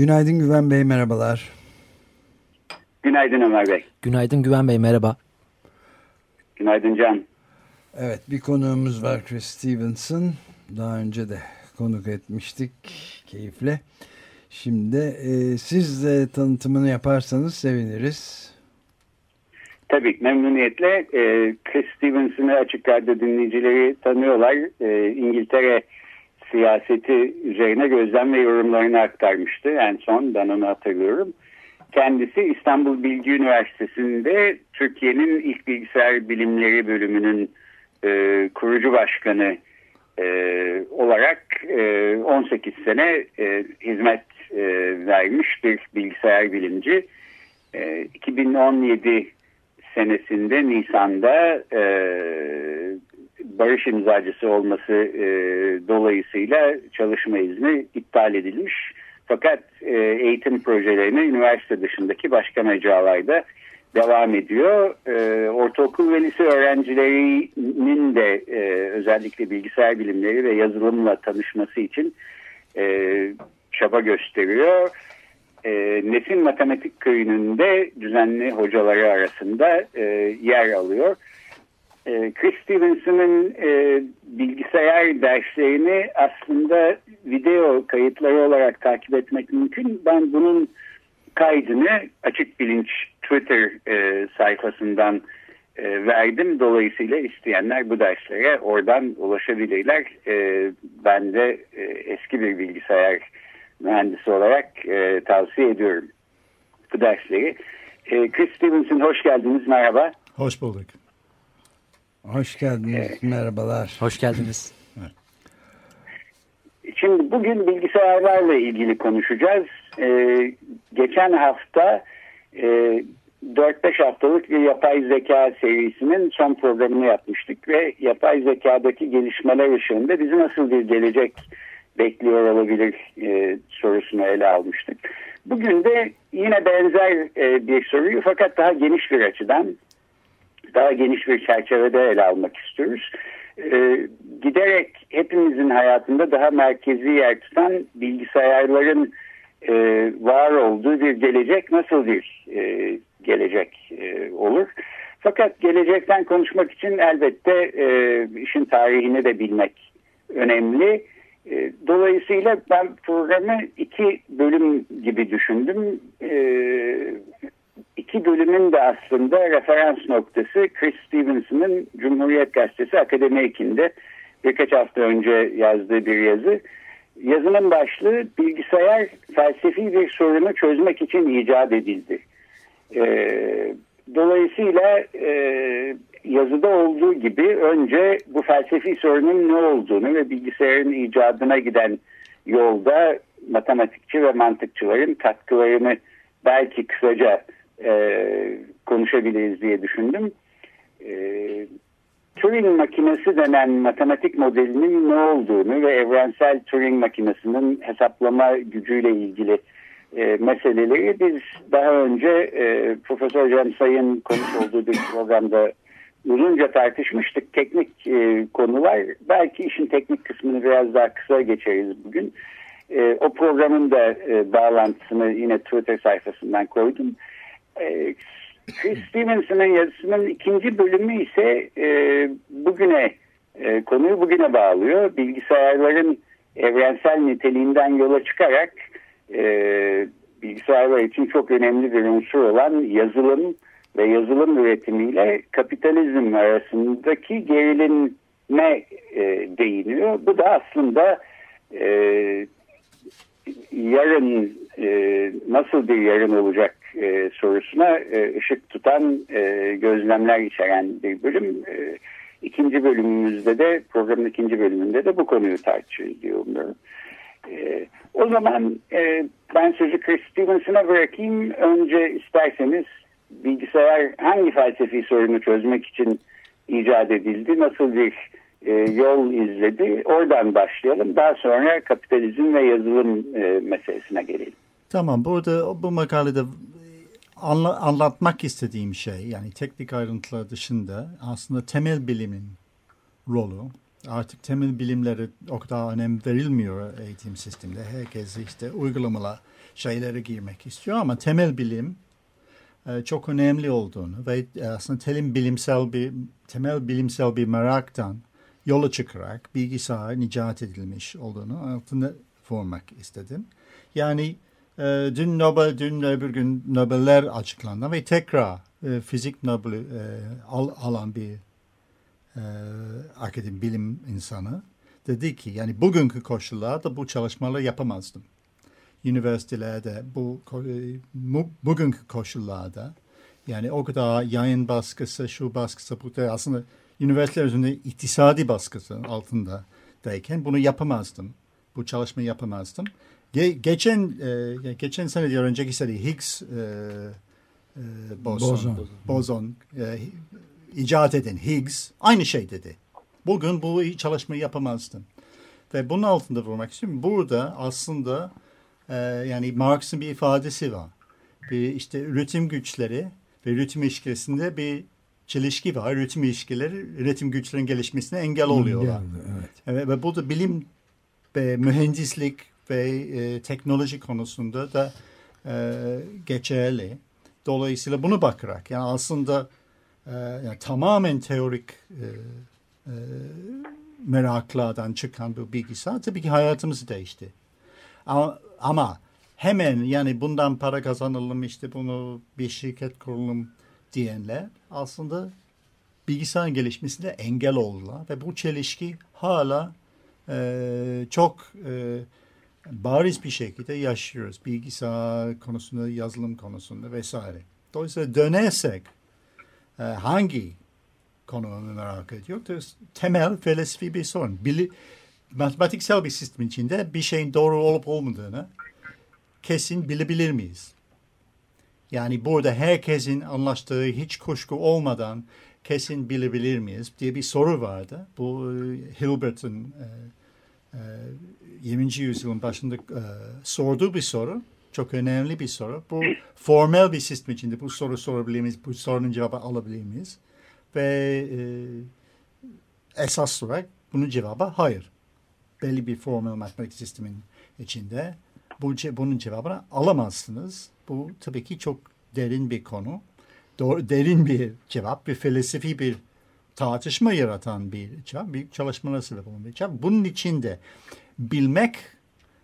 Günaydın Güven Bey, merhabalar. Günaydın Ömer Bey. Günaydın Güven Bey, merhaba. Günaydın Can. Evet, bir konuğumuz var Chris Stevenson. Daha önce de konuk etmiştik keyifle. Şimdi e, siz de tanıtımını yaparsanız seviniriz. Tabii memnuniyetle e, Chris Stevenson'ı açık radyo dinleyicileri tanıyorlar. E, İngiltere siyaseti üzerine gözlem ve yorumlarını aktarmıştı. En son ben onu hatırlıyorum. Kendisi İstanbul Bilgi Üniversitesi'nde Türkiye'nin ilk bilgisayar bilimleri bölümünün e, kurucu başkanı e, olarak e, 18 sene e, hizmet e, vermiş bir bilgisayar bilimci. E, 2017 senesinde Nisan'da e, barış imzacısı olması e, dolayısıyla çalışma izni iptal edilmiş. Fakat e, eğitim projelerine üniversite dışındaki başka mecralarda devam ediyor. E, ortaokul ve lise öğrencilerinin de e, özellikle bilgisayar bilimleri ve yazılımla tanışması için e, çaba gösteriyor e, Nesin Matematik Köyü'nde düzenli hocaları arasında e, yer alıyor. E, Chris Stevenson'ın e, bilgisayar derslerini aslında video kayıtları olarak takip etmek mümkün. Ben bunun kaydını Açık Bilinç Twitter e, sayfasından e, verdim. Dolayısıyla isteyenler bu derslere oradan ulaşabilirler. E, ben de e, eski bir bilgisayar mühendisi olarak e, tavsiye ediyorum bu dersleri. E, Chris Stevenson hoş geldiniz, merhaba. Hoş bulduk. Hoş geldiniz, evet. merhabalar. Hoş geldiniz. Şimdi bugün bilgisayarlarla ilgili konuşacağız. Ee, geçen hafta e, 4-5 haftalık bir yapay zeka serisinin son programını yapmıştık ve yapay zekadaki gelişmeler ışığında bizi nasıl bir gelecek bekliyor olabilir e, sorusunu ele almıştık. Bugün de yine benzer e, bir soruyu fakat daha geniş bir açıdan, daha geniş bir çerçevede ele almak istiyoruz. E, giderek hepimizin hayatında daha merkezi yer tutan bilgisayarların e, var olduğu bir gelecek nasıl bir e, gelecek e, olur? Fakat gelecekten konuşmak için elbette e, işin tarihini de bilmek önemli. E, dolayısıyla ben programı iki bölüm gibi düşündüm. E, iki bölümün de aslında referans noktası Chris Stevenson'ın Cumhuriyet Gazetesi Akademi Ekin'de birkaç hafta önce yazdığı bir yazı. Yazının başlığı bilgisayar felsefi bir sorunu çözmek için icat edildi. E, dolayısıyla yazıda olduğu gibi önce bu felsefi sorunun ne olduğunu ve bilgisayarın icadına giden yolda matematikçi ve mantıkçıların katkılarını belki kısaca e, konuşabiliriz diye düşündüm. E, Turing makinesi denen matematik modelinin ne olduğunu ve evrensel Turing makinesinin hesaplama gücüyle ilgili e, meseleleri biz daha önce e, Profesör Can Say'ın konuş olduğu bir programda uzunca tartışmıştık teknik e, konular. Belki işin teknik kısmını biraz daha kısa geçeriz bugün. E, o programın da e, bağlantısını yine Twitter sayfasından koydum. E, Chris Stevenson'ın yazısının ikinci bölümü ise e, bugüne e, konuyu bugüne bağlıyor. Bilgisayarların evrensel niteliğinden yola çıkarak e, bilgisayarlar için çok önemli bir unsur olan yazılım ve yazılım üretimiyle kapitalizm arasındaki gerilinme e, değiniyor. Bu da aslında e, yarın e, nasıl bir yarın olacak e, sorusuna e, ışık tutan e, gözlemler içeren bir bölüm. E, ikinci bölümümüzde de programın ikinci bölümünde de bu konuyu tartışıyor diye. E, o zaman e, ben sözü Chris Stevenson'a bırakayım. Önce isterseniz bilgisayar hangi felsefi sorunu çözmek için icat edildi, nasıl bir e, yol izledi oradan başlayalım. Daha sonra kapitalizm ve yazılım e, meselesine gelelim. Tamam burada bu makalede anla, anlatmak istediğim şey yani teknik ayrıntılar dışında aslında temel bilimin rolü artık temel bilimlere o kadar önem verilmiyor eğitim sisteminde. Herkes işte uygulamalar şeylere girmek istiyor ama temel bilim e, çok önemli olduğunu ve aslında telim bilimsel bir temel bilimsel bir meraktan yola çıkarak bilgisayar icat edilmiş olduğunu altında vurmak istedim. Yani e, dün Nobel, dün öbür gün Nobeller açıklandı ve tekrar e, fizik Nobel e, al, alan bir e, akademik bilim insanı dedi ki yani bugünkü koşullarda bu çalışmaları yapamazdım. Üniversitelerde bu e, bugünkü koşullarda yani o kadar yayın baskısı, şu baskısı, bu da aslında üniversiteler üzerinde iktisadi baskısı altındayken bunu yapamazdım. Bu çalışmayı yapamazdım. Ge geçen e, geçen sene diyor önceki sene Higgs e, e, bozon, bozon, bozon e, icat eden Higgs aynı şey dedi. Bugün bu çalışmayı yapamazdım. Ve bunun altında vurmak istiyorum. Burada aslında e, yani Marx'ın bir ifadesi var. Bir işte üretim güçleri ve üretim ilişkisinde bir çelişki var. Üretim ilişkileri üretim güçlerinin gelişmesine engel oluyorlar. Evet. evet. Ve burada bilim ve mühendislik ve e, teknoloji konusunda da e, geçerli. Dolayısıyla bunu bakarak yani aslında e, yani tamamen teorik e, e, meraklardan çıkan bu bilgisayar tabii ki hayatımızı değişti. Ama, ama hemen yani bundan para kazanalım işte bunu bir şirket kuralım diyenler aslında bilgisayarın gelişmesine engel oldular ve bu çelişki hala e, çok e, bariz bir şekilde yaşıyoruz. Bilgisayar konusunda, yazılım konusunda vesaire. Dolayısıyla dönersek e, hangi konuyu merak ediyoruz? Temel felsefi bir sorun. Bili, matematiksel bir sistem içinde bir şeyin doğru olup olmadığını kesin bilebilir miyiz? Yani burada herkesin anlaştığı hiç kuşku olmadan kesin bilebilir miyiz diye bir soru vardı. Bu e, Hilbert'ın e, 20. yüzyılın başında e, sorduğu bir soru. Çok önemli bir soru. Bu formel bir sistem içinde bu soru sorabilir miyiz? Bu sorunun cevabı alabilir miyiz? Ve e, esas olarak bunun cevabı hayır. Belli bir formel matematik sistemin içinde bu, bunun cevabını alamazsınız. Bu tabii ki çok derin bir konu. Doğru, derin bir cevap, bir felsefi bir tartışma yaratan bir cevap, bir çalışmalara sebep olan bir cevap. Bunun içinde bilmek,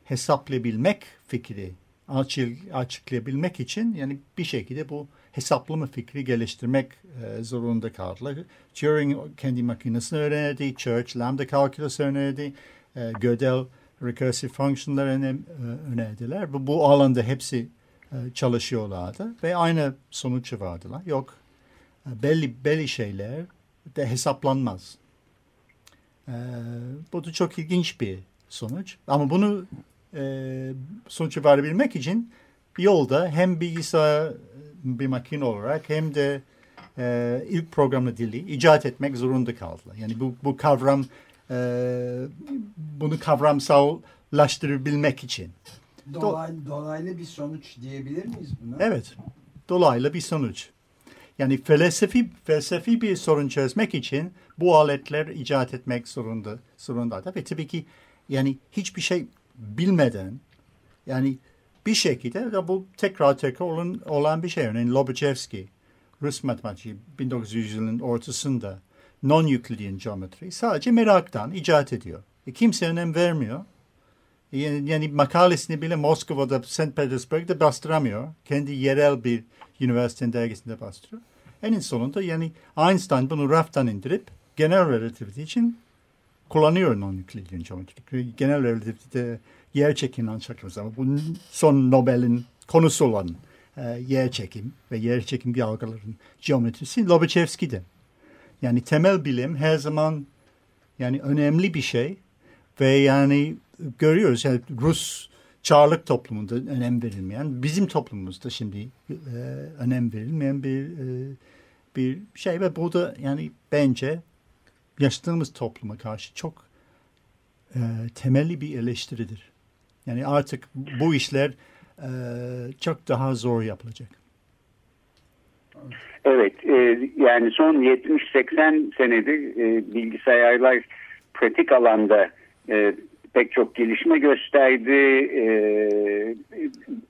hesaplayabilmek fikri açık, açıklayabilmek için yani bir şekilde bu hesaplama fikri geliştirmek e, zorunda kaldılar. Turing kendi makinesini öğrendi, Church lambda kalkülüsü öğrendi, e, Gödel recursive function'lar önem, e, önerdiler. Bu, bu alanda hepsi çalışıyorlardı ve aynı sonuç vardılar. Yok belli belli şeyler de hesaplanmaz. E, bu da çok ilginç bir sonuç. Ama bunu e, sonuç varabilmek için yolda hem bilgisayar bir makine olarak hem de e, ilk programlı dili icat etmek zorunda kaldılar. Yani bu, bu kavram e, bunu kavramsallaştırabilmek için. Dolaylı, dolaylı bir sonuç diyebilir miyiz buna? Evet, dolaylı bir sonuç. Yani felsefi, felsefi bir sorun çözmek için bu aletler icat etmek zorunda, zorunda. Ve tabii ki yani hiçbir şey bilmeden yani bir şekilde bu tekrar tekrar olan, olan bir şey. Örneğin Lobachevsky, Rus matematiği 1900'lerin ortasında non-Euclidean geometri sadece meraktan icat ediyor. E, kimse önem vermiyor. Yani, makalesini bile Moskova'da, St. Petersburg'da bastıramıyor. Kendi yerel bir üniversitenin dergisinde bastırıyor. En sonunda yani Einstein bunu raftan indirip genel relativite için kullanıyor non-Euclidean geometri. Genel relativite yer çekiminden çakıyoruz ama bu son Nobel'in konusu olan e, yer çekim ve yer çekim yargıların geometrisi Lobachevsky'de. Yani temel bilim her zaman yani önemli bir şey ve yani görüyoruz. Yani Rus çağrılık toplumunda önem verilmeyen, bizim toplumumuzda şimdi e, önem verilmeyen bir e, bir şey ve bu da yani bence yaşadığımız topluma karşı çok e, temelli bir eleştiridir. Yani artık bu işler e, çok daha zor yapılacak. Evet, e, yani son 70-80 senedir e, bilgisayarlar pratik alanda e, pek çok gelişme gösterdi. E,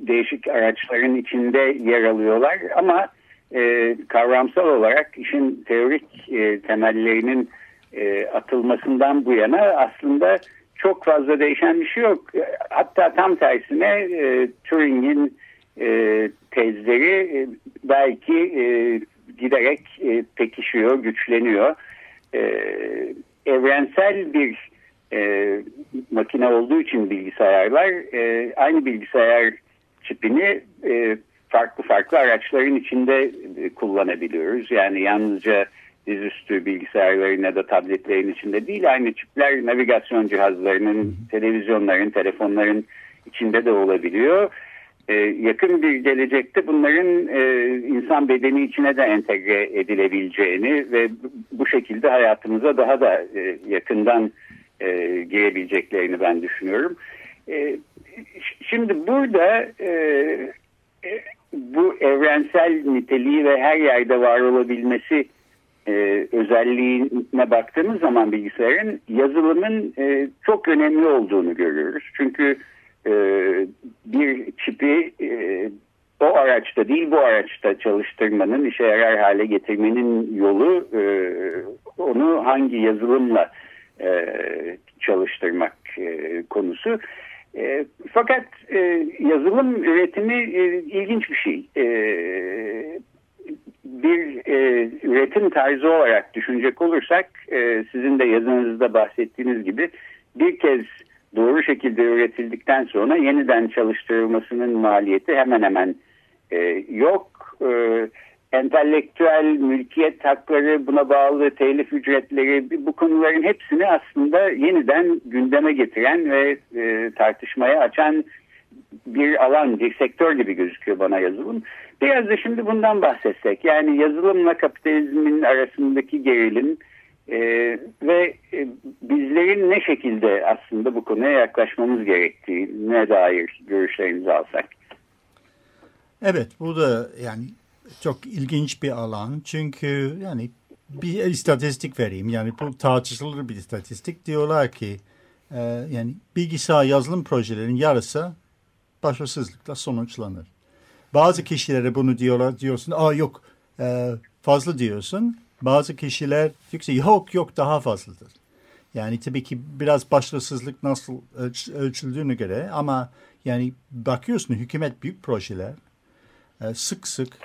değişik araçların içinde yer alıyorlar ama e, kavramsal olarak işin teorik e, temellerinin e, atılmasından bu yana aslında çok fazla değişen bir şey yok. Hatta tam tersine e, Turing'in e, tezleri e, belki e, giderek e, pekişiyor, güçleniyor. E, evrensel bir e, makine olduğu için bilgisayarlar e, aynı bilgisayar çipini e, farklı farklı araçların içinde e, kullanabiliyoruz. Yani yalnızca dizüstü bilgisayarların ya da tabletlerin içinde değil aynı çipler navigasyon cihazlarının, televizyonların, telefonların içinde de olabiliyor. Ee, yakın bir gelecekte bunların e, insan bedeni içine de entegre edilebileceğini ve bu şekilde hayatımıza daha da e, yakından e, girebileceklerini ben düşünüyorum. E, şimdi burada e, e, bu evrensel niteliği ve her yerde var olabilmesi e, özelliğine baktığımız zaman bilgisayarın yazılımın e, çok önemli olduğunu görüyoruz. Çünkü e, bir çipi e, o araçta değil bu araçta çalıştırmanın, işe yarar hale getirmenin yolu e, onu hangi yazılımla e, çalıştırmak e, konusu. E, fakat e, yazılım üretimi e, ilginç bir şey. E, bir e, üretim tarzı olarak düşünecek olursak e, sizin de yazınızda bahsettiğiniz gibi bir kez doğru şekilde üretildikten sonra yeniden çalıştırılmasının maliyeti hemen hemen e, yok. E, entelektüel mülkiyet hakları buna bağlı telif ücretleri bu konuların hepsini aslında yeniden gündeme getiren ve e, tartışmaya açan bir alan, bir sektör gibi gözüküyor bana yazılım. Biraz da şimdi bundan bahsetsek. Yani yazılımla kapitalizmin arasındaki gerilim e, ve e, bizlerin ne şekilde aslında bu konuya yaklaşmamız gerektiğine dair görüşlerinizi alsak. Evet bu da yani çok ilginç bir alan. Çünkü yani bir istatistik vereyim. Yani bu tartışılır bir istatistik. Diyorlar ki e, yani bilgisayar yazılım projelerinin yarısı başarısızlıkla sonuçlanır. Bazı kişilere bunu diyorlar diyorsun. Aa yok e, fazla diyorsun. Bazı kişiler ki yok yok daha fazladır. Yani tabii ki biraz başarısızlık nasıl ölç, ölçüldüğüne göre ama yani bakıyorsun hükümet büyük projeler e, sık sık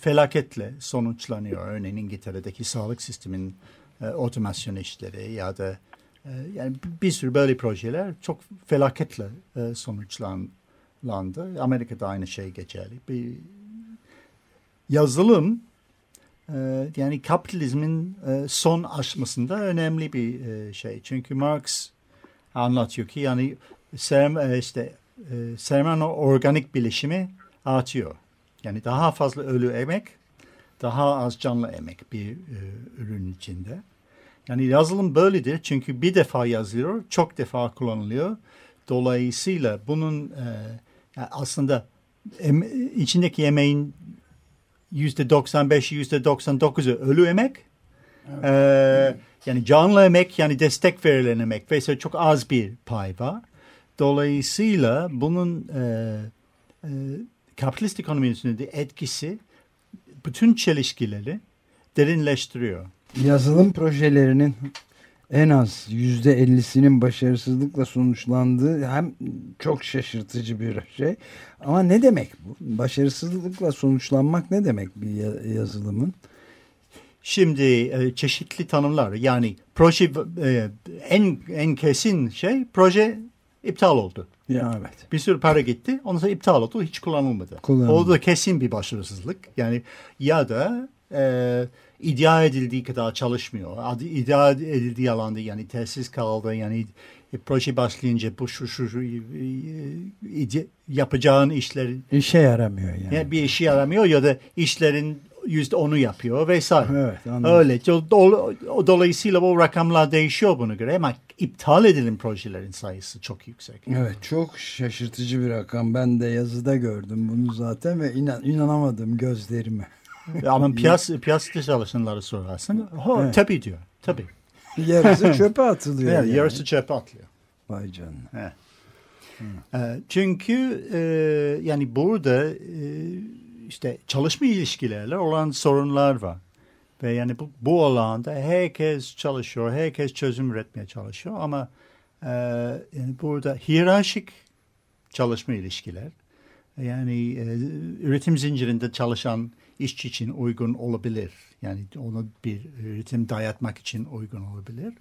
felaketle sonuçlanıyor. Örneğin İngiltere'deki sağlık sistemin e, otomasyon işleri ya da e, yani bir sürü böyle projeler çok felaketle e, sonuçlandı. Amerika'da aynı şey geçerli. Bir yazılım yani kapitalizmin son aşmasında önemli bir şey. Çünkü Marx anlatıyor ki yani serm, işte sermaye organik bilişimi artıyor. Yani daha fazla ölü emek, daha az canlı emek bir e, ürün içinde. Yani yazılım böyledir çünkü bir defa yazılıyor, çok defa kullanılıyor. Dolayısıyla bunun e, yani aslında em, içindeki emeğin yüzde 95'i yüzde 99'u ölü emek. Evet. Ee, yani canlı emek yani destek verilen emek ve çok az bir pay var. Dolayısıyla bunun e, e, kapitalist ekonominin üstünde etkisi bütün çelişkileri derinleştiriyor. Yazılım projelerinin en az yüzde ellisinin başarısızlıkla sonuçlandığı hem çok şaşırtıcı bir şey. Ama ne demek bu? Başarısızlıkla sonuçlanmak ne demek bir yazılımın? Şimdi e, çeşitli tanımlar yani proje e, en en kesin şey proje iptal oldu. Ya evet. Bir sürü para gitti. Ondan sonra iptal oldu. Hiç kullanılmadı. Kullanılmadı. O da kesin bir başarısızlık. Yani ya da e, iddia edildiği kadar çalışmıyor. İddia edildiği alanda yani tesis kaldı yani bir proje başlayınca bu şu şu, şu yapacağın işler işe yaramıyor yani. yani bir işe yaramıyor ya da işlerin yüzde onu yapıyor vesaire. Evet, anladım. Öyle. Dolayısıyla bu rakamlar değişiyor buna göre ama iptal edilen projelerin sayısı çok yüksek. Evet çok şaşırtıcı bir rakam. Ben de yazıda gördüm bunu zaten ve inan, inanamadım gözlerime. ama piyasa, piyasada çalışanları sorarsın. Ho, evet. Tabii diyor. Tabii. Yarısı çöpe atılıyor. Evet, yani. Yarısı çöpe atılıyor. Vay canına. Evet. Hmm. Çünkü e, yani burada e, işte çalışma ilişkilerle olan sorunlar var. Ve yani bu, bu alanda herkes çalışıyor, herkes çözüm üretmeye çalışıyor ama e, yani burada hiyerarşik çalışma ilişkiler yani e, üretim zincirinde çalışan işçi için uygun olabilir. Yani ona bir üretim dayatmak için uygun olabilir.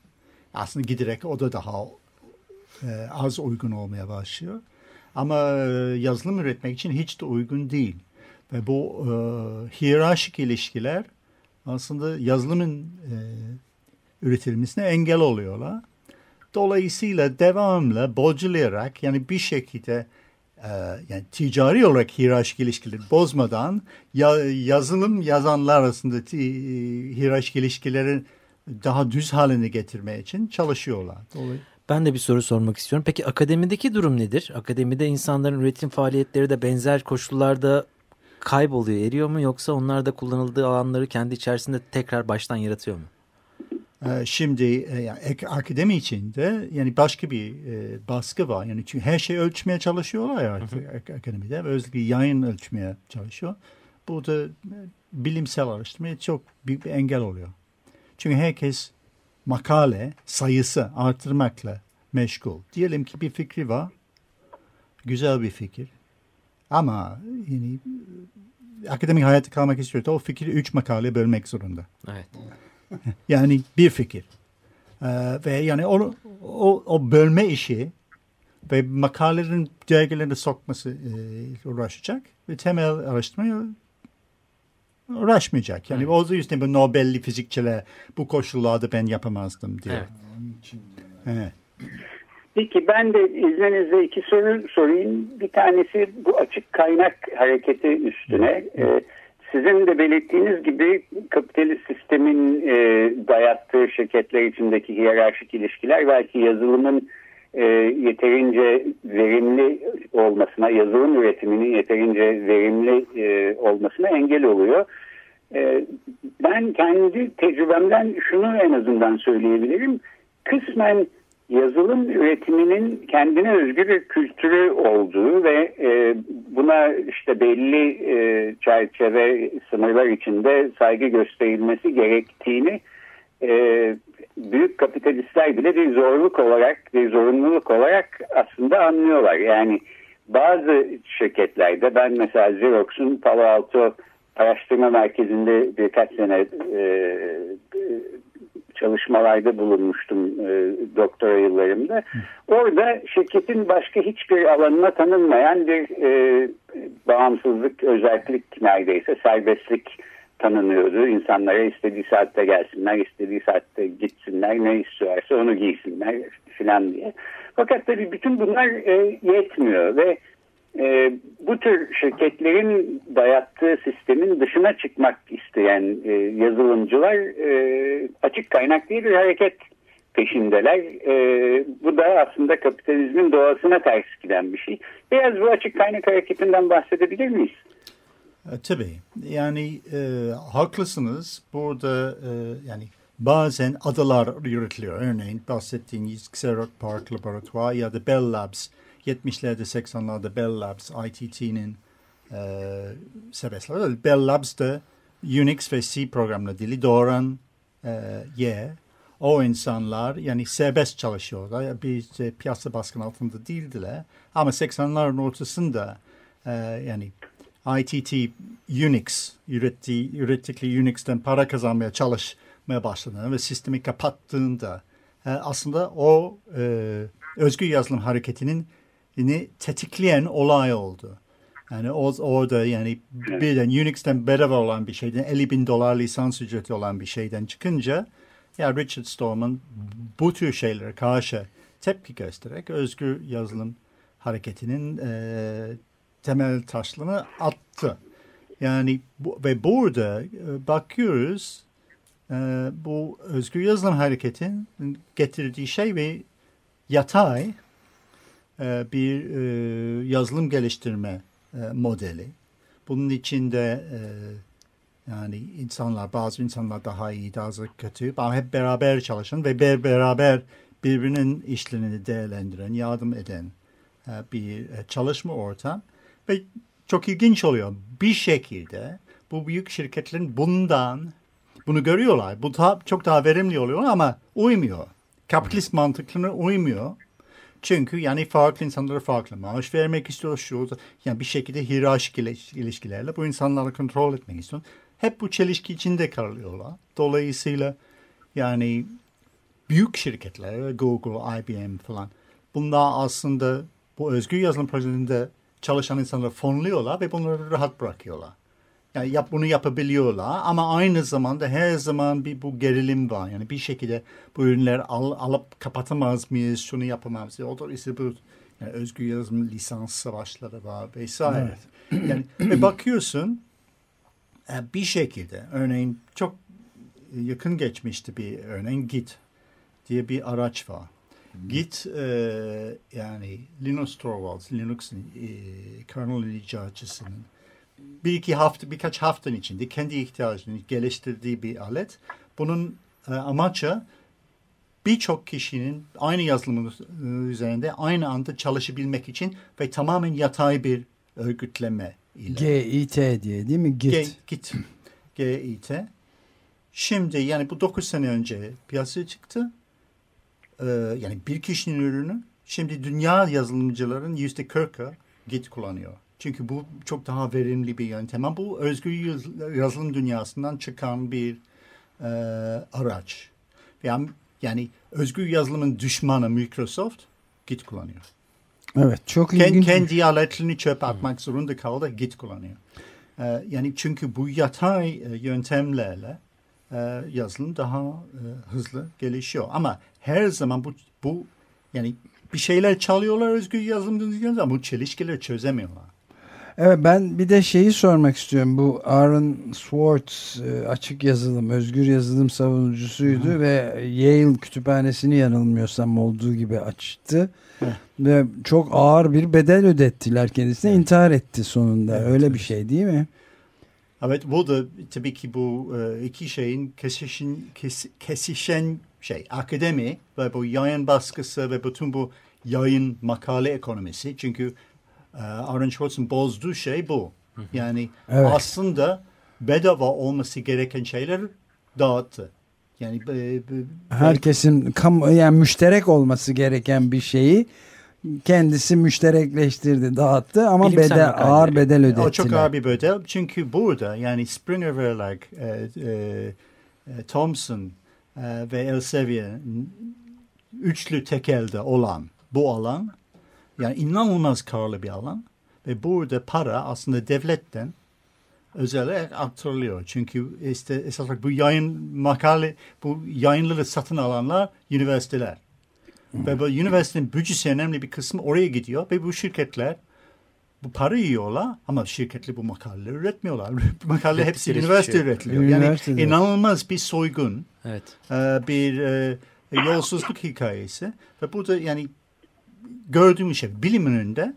Aslında giderek o da daha e, az uygun olmaya başlıyor. Ama e, yazılım üretmek için hiç de uygun değil. Ve bu e, hiyerarşik ilişkiler aslında yazılımın e, üretilmesine engel oluyorlar. Dolayısıyla devamlı bocalayarak yani bir şekilde e, yani ticari olarak hiyerarşik ilişkileri bozmadan ya, yazılım yazanlar arasında e, hiyerarşik ilişkileri daha düz haline getirmeye için çalışıyorlar. Dolayısıyla ben de bir soru sormak istiyorum. Peki akademideki durum nedir? Akademide insanların üretim faaliyetleri de benzer koşullarda kayboluyor, eriyor mu yoksa onlar da kullanıldığı alanları kendi içerisinde tekrar baştan yaratıyor mu? Ee, şimdi e, yani akademi içinde yani başka bir e, baskı var. Yani çünkü her şeyi ölçmeye çalışıyorlar ya artık akademide. Özellikle yayın ölçmeye çalışıyor. Burada e, bilimsel araştırmaya çok büyük bir engel oluyor. Çünkü herkes makale sayısı artırmakla meşgul. Diyelim ki bir fikri var. Güzel bir fikir. Ama yani akademik hayatta kalmak istiyorsa o fikri üç makale bölmek zorunda. Evet. yani bir fikir. Ee, ve yani o, o, o bölme işi ve makalelerin dergilerine sokması e, uğraşacak ve temel araştırmaya uğraşmayacak. Yani evet. o yüzden bu Nobel'li fizikçiler bu koşullarda ben yapamazdım diye. Evet. evet. Peki ben de izninizle iki soru sorayım. Bir tanesi bu açık kaynak hareketi üstüne. Ee, sizin de belirttiğiniz gibi kapitalist sistemin e, dayattığı şirketler içindeki hiyerarşik ilişkiler belki yazılımın e, yeterince verimli olmasına, yazılım üretiminin yeterince verimli e, olmasına engel oluyor. E, ben kendi tecrübemden şunu en azından söyleyebilirim. Kısmen yazılım üretiminin kendine özgü bir kültürü olduğu ve e, buna işte belli e, çerçeve sınırlar içinde saygı gösterilmesi gerektiğini e, büyük kapitalistler bile bir zorluk olarak, bir zorunluluk olarak aslında anlıyorlar. Yani bazı şirketlerde ben mesela Xerox'un Palo Alto araştırma merkezinde birkaç sene çalışmalarda bulunmuştum doktora yıllarımda. Orada şirketin başka hiçbir alanına tanınmayan bir e, bağımsızlık, özellik neredeyse serbestlik tanınıyordu. İnsanlara istediği saatte gelsinler, istediği saatte gitsinler, ne istiyorsa onu giysinler filan diye. Fakat tabii bütün bunlar e, yetmiyor ve e, bu tür şirketlerin dayattığı sistemin dışına çıkmak isteyen e, yazılımcılar e, açık kaynak diye bir hareket peşindeler. E, bu da aslında kapitalizmin doğasına ters giden bir şey. Biraz bu açık kaynak hareketinden bahsedebilir miyiz? E, tabii. Yani e, haklısınız. Burada e, yani bazen adalar yürütülüyor. Örneğin bahsettiğiniz Xerox Park Laboratuvar ya da Bell Labs 70'lerde 80'lerde Bell Labs ITT'nin e, sebeple Bell Labs de Unix ve C programlı dili doğuran e, yer. O insanlar yani serbest çalışıyorlar. Bir işte, piyasa baskın altında değildiler. Ama 80'ların ortasında e, yani ITT Unix ürettiği, ürettikleri Unix'ten para kazanmaya çalışmaya başladı ve sistemi kapattığında e, aslında o e, özgür yazılım hareketinin ni tetikleyen olay oldu. Yani o, orada yani birden Unix'ten bedava olan bir şeyden 50 bin dolar lisans ücreti olan bir şeyden çıkınca ya Richard Stallman bu tür şeylere karşı tepki göstererek özgür yazılım hareketinin e, temel taşlarını attı. Yani bu, ve burada e, bakıyoruz e, bu özgür yazılım hareketin getirdiği şey ve yatay e, bir e, yazılım geliştirme e, modeli. Bunun içinde e, yani insanlar bazı insanlar daha iyi daha kötü ama hep beraber çalışan ve ber, beraber birbirinin işlerini değerlendiren, yardım eden e, bir e, çalışma ortam ve çok ilginç oluyor. Bir şekilde bu büyük şirketlerin bundan bunu görüyorlar. Bu daha, çok daha verimli oluyor ama uymuyor. Kapitalist mantıklarına uymuyor. Çünkü yani farklı insanlara farklı maaş vermek istiyor. Şu, yani bir şekilde hiyerarşik ilişkilerle bu insanları kontrol etmek istiyor. Hep bu çelişki içinde kalıyorlar. Dolayısıyla yani büyük şirketler, Google, IBM falan bunlar aslında bu özgür yazılım projesinde çalışan insanları fonluyorlar ve bunları rahat bırakıyorlar. Yani yap, bunu yapabiliyorlar ama aynı zamanda her zaman bir bu gerilim var. Yani bir şekilde bu ürünler al, alıp kapatamaz mıyız, şunu yapamaz mıyız? O da işte bu yani özgür yazılım lisans savaşları var vesaire. Evet. Yani ve bakıyorsun bir şekilde örneğin çok yakın geçmişti bir örneğin Git diye bir araç var. Git e, yani Linus Torvalds, Linux'un e, kernel icatçısının bir iki hafta, birkaç haftanın içinde kendi ihtiyacını geliştirdiği bir alet. Bunun e, amacı birçok kişinin aynı yazılımın üzerinde aynı anda çalışabilmek için ve tamamen yatay bir örgütleme. GIT diye değil mi? Git. G, git. GIT. Şimdi yani bu 9 sene önce piyasaya çıktı. Ee, yani bir kişinin ürünü şimdi dünya yazılımcıların yüzde 40'ı Git kullanıyor. Çünkü bu çok daha verimli bir yöntem. Ama bu özgür yazılım dünyasından çıkan bir e, araç. Yani, yani özgür yazılımın düşmanı Microsoft Git kullanıyor. Evet çok ilginç. Kendi, aletlerini çöp atmak zorunda kaldı Git kullanıyor. Ee, yani çünkü bu yatay e, yöntemlerle e, yazılım daha e, hızlı gelişiyor. Ama her zaman bu, bu yani bir şeyler çalıyorlar özgür yazılım ama bu çelişkileri çözemiyorlar. Evet ben bir de şeyi sormak istiyorum. Bu Aaron Swartz e, açık yazılım, özgür yazılım savunucusuydu Hı. ve Yale kütüphanesini yanılmıyorsam olduğu gibi açtı. Hı. Ve çok ağır bir bedel ödettiler kendisine. Evet. intihar etti sonunda. Evet, Öyle evet. bir şey değil mi? Evet bu da tabii ki bu e, iki şeyin kesişen, kes, kesişen şey akademi ve bu yayın baskısı ve bütün bu yayın makale ekonomisi. Çünkü Aaron Schwartz'ın bozduğu şey bu. Yani evet. aslında bedava olması gereken şeyler dağıttı. Yani e, herkesin kam yani müşterek olması gereken bir şeyi kendisi müşterekleştirdi, dağıttı ama Bilimsel bedel, ağır bedel ödettiler. O çok ağır bir bedel. Çünkü burada yani Springer Verlag, e, e, e, Thompson e, ve Elsevier üçlü tekelde olan bu alan yani inanılmaz karlı bir alan ve burada para aslında devletten özellikle aktarılıyor. Çünkü işte esas olarak bu yayın makale, bu yayınları satın alanlar üniversiteler. Ve bu üniversitenin bütçesi önemli bir kısmı oraya gidiyor ve bu şirketler bu para yiyorlar ama şirketli bu makaleleri üretmiyorlar. bu makale hepsi üniversite üretiliyor. Yani inanılmaz bir soygun, evet. bir yolsuzluk hikayesi ve burada yani gördüğümüz şey bilimin önünde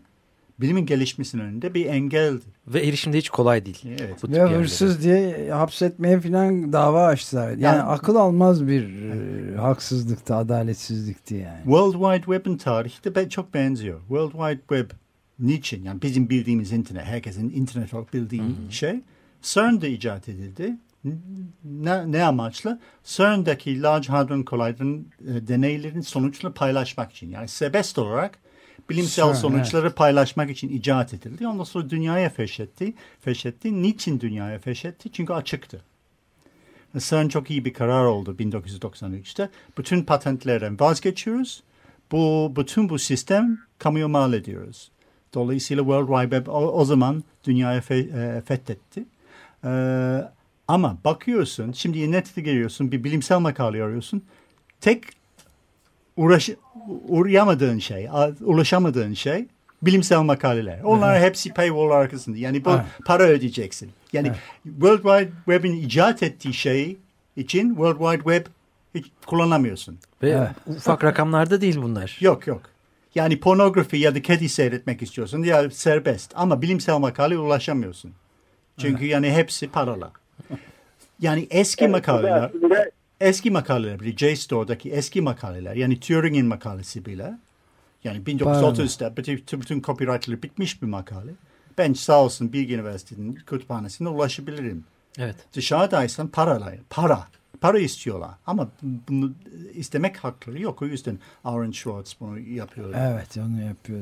bilimin gelişmesinin önünde bir engeldir. Ve erişimde hiç kolay değil. Evet. Ve hırsız diye hapsetmeye falan dava açtılar. Yani, yani akıl almaz bir e, haksızlıktı, adaletsizlikti yani. World Wide Web'in tarihi de çok benziyor. World Wide Web niçin? Yani bizim bildiğimiz internet, herkesin internet olarak bildiği hmm. şey CERN'de icat edildi. Ne, ne amaçla? CERN'deki Large Hadron Collider'ın e, deneylerin sonuçlarını paylaşmak için. Yani serbest olarak bilimsel Sure, sonuçları evet. paylaşmak için icat edildi. Ondan sonra dünyaya feşetti. feşetti. Niçin dünyaya feşetti? Çünkü açıktı. CERN çok iyi bir karar oldu 1993'te. Bütün patentlerden vazgeçiyoruz. Bu bütün bu sistem kamuya mal ediyoruz. Dolayısıyla World Wide Web o, o zaman dünyaya fe, e, fethetti. E, ama bakıyorsun, şimdi nette geliyorsun, bir bilimsel makale arıyorsun. Tek uğraş, uğrayamadığın şey, ulaşamadığın şey bilimsel makaleler. Onlar evet. hepsi paywall arkasında. Yani bu evet. para ödeyeceksin. Yani evet. World Wide Web'in icat ettiği şey için World Wide Web hiç kullanamıyorsun. Ve evet. ufak rakamlarda değil bunlar. Yok yok. Yani pornografi ya da kedi seyretmek istiyorsun ya serbest ama bilimsel makale ulaşamıyorsun. Çünkü evet. yani hepsi paralı. Yani eski evet, makaleler eski makaleler bile JSTOR'daki eski makaleler yani Turing'in makalesi bile yani 1930'da bütün, bütün copyrightları bitmiş bir makale. Ben sağ olsun Bilgi Üniversitesi'nin kütüphanesine ulaşabilirim. Evet. Dışarıdaysan parayla, para. Para istiyorlar ama bunu istemek hakları yok. O yüzden Aaron Schwartz bunu yapıyor. Evet onu yapıyor.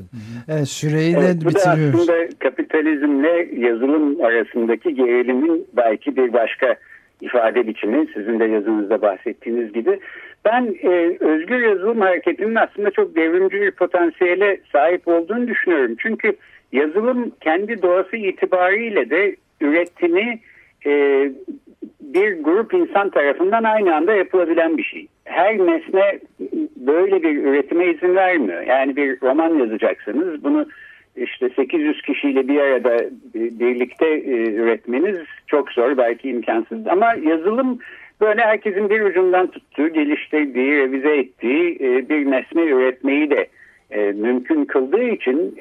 Evet süreyi de evet, bitiriyoruz. Bu da aslında kapitalizmle yazılım arasındaki gerilimin belki bir başka ifade biçimi sizin de yazınızda bahsettiğiniz gibi. Ben e, özgür yazılım hareketinin aslında çok devrimci bir potansiyele sahip olduğunu düşünüyorum. Çünkü yazılım kendi doğası itibariyle de üretimi e, bir grup insan tarafından aynı anda yapılabilen bir şey. Her nesne böyle bir üretime izin vermiyor. Yani bir roman yazacaksınız bunu işte 800 kişiyle bir arada birlikte e, üretmeniz çok zor belki imkansız ama yazılım böyle herkesin bir ucundan tuttuğu, geliştirdiği, revize ettiği e, bir nesne üretmeyi de mümkün kıldığı için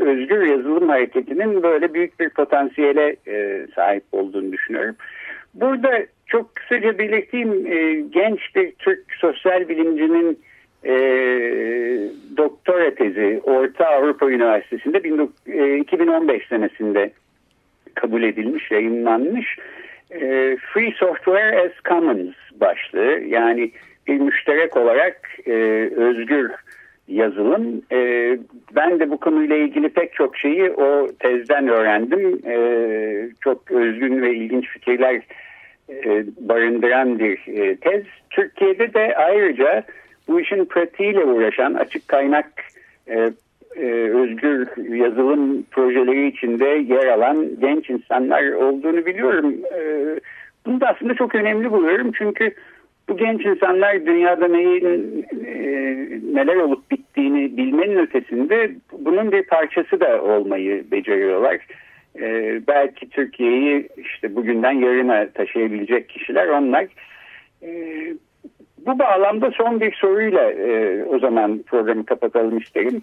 özgür yazılım hareketinin böyle büyük bir potansiyele sahip olduğunu düşünüyorum. Burada çok kısaca belirteyim genç bir Türk sosyal bilimcinin e, doktora tezi Orta Avrupa Üniversitesi'nde 2015 e, senesinde kabul edilmiş, yayınlanmış. E, Free Software as Commons başlığı yani bir müşterek olarak e, özgür yazılım. E, ben de bu konuyla ilgili pek çok şeyi o tezden öğrendim. E, çok özgün ve ilginç fikirler e, barındıran bir e, tez. Türkiye'de de ayrıca bu işin pratiğiyle uğraşan açık kaynak e, e, özgür yazılım projeleri içinde yer alan genç insanlar olduğunu biliyorum. E, bunu da aslında çok önemli buluyorum çünkü bu genç insanlar dünyada neyin e, neler olup bittiğini bilmenin ötesinde bunun bir parçası da olmayı beceriyorlar. E, belki Türkiye'yi işte bugünden yarına taşıyabilecek kişiler onlar. E, bu bağlamda son bir soruyla e, o zaman programı kapatalım isterim.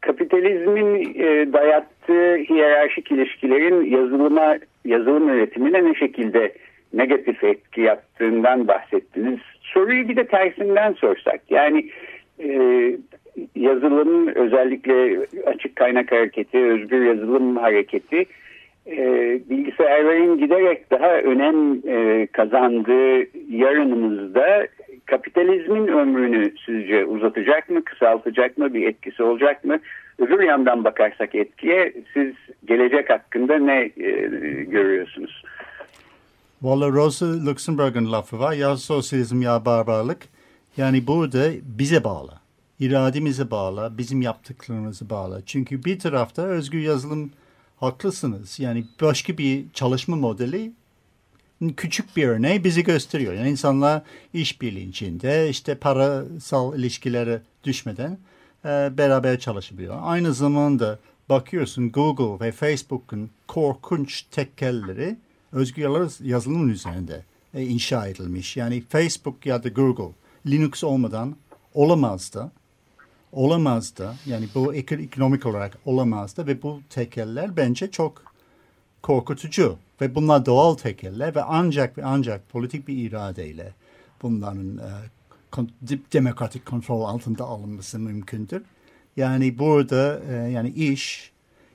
Kapitalizmin e, dayattığı hiyerarşik ilişkilerin yazılıma, yazılım üretimine ne şekilde negatif etki yaptığından bahsettiniz. Soruyu bir de tersinden sorsak. Yani e, yazılım özellikle açık kaynak hareketi, özgür yazılım hareketi e, bilgisayarların giderek daha önem e, kazandığı yarınımızda kapitalizmin ömrünü sizce uzatacak mı, kısaltacak mı, bir etkisi olacak mı? Öbür yandan bakarsak etkiye siz gelecek hakkında ne e, görüyorsunuz? Valla Rosa Luxemburg'un lafı var. Ya sosyalizm ya barbarlık. Yani burada bize bağlı. İrademize bağlı, bizim yaptıklarımıza bağlı. Çünkü bir tarafta özgür yazılım haklısınız. Yani başka bir çalışma modeli küçük bir örneği bizi gösteriyor. Yani insanlar iş bilincinde işte parasal ilişkilere düşmeden e, beraber çalışabiliyor. Aynı zamanda bakıyorsun Google ve Facebook'un korkunç tekkelleri özgür yazılımın üzerinde e, inşa edilmiş. Yani Facebook ya da Google Linux olmadan olamaz da olamaz da yani bu ekonomik olarak olamaz da ve bu tekeller bence çok korkutucu ve bunlar doğal tekeller ve ancak ve ancak politik bir iradeyle bunların e, demokratik kontrol altında alınması mümkündür. Yani burada e, yani iş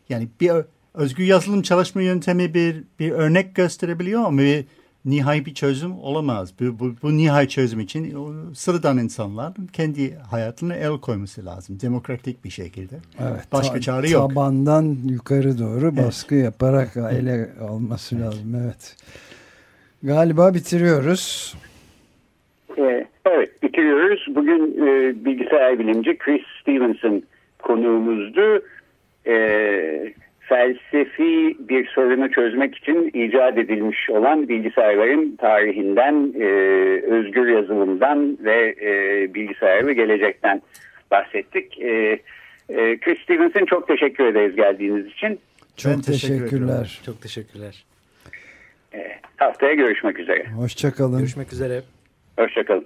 yani bir özgür yazılım çalışma yöntemi bir bir örnek gösterebiliyor ama bir nihai bir çözüm olamaz. Bu, bu, bu nihai çözüm için sıradan insanlar kendi hayatına el koyması lazım. Demokratik bir şekilde. Evet, Başka ta, çare yok. Tabandan yukarı doğru baskı evet. yaparak ele alması lazım. Evet. Galiba bitiriyoruz. Ee, evet bitiriyoruz. Bugün e, bilgisayar bilimci Chris Stevenson konuğumuzdu. E, felsefi bir sorunu çözmek için icat edilmiş olan bilgisayarların tarihinden, e, özgür yazılımdan ve e, bilgisayarlı gelecekten bahsettik. E, e, Chris Stevenson çok teşekkür ederiz geldiğiniz için. Çok Ben teşekkür teşekkürler. Çok teşekkürler. E, haftaya görüşmek üzere. Hoşçakalın. Görüşmek üzere. Hoşçakalın.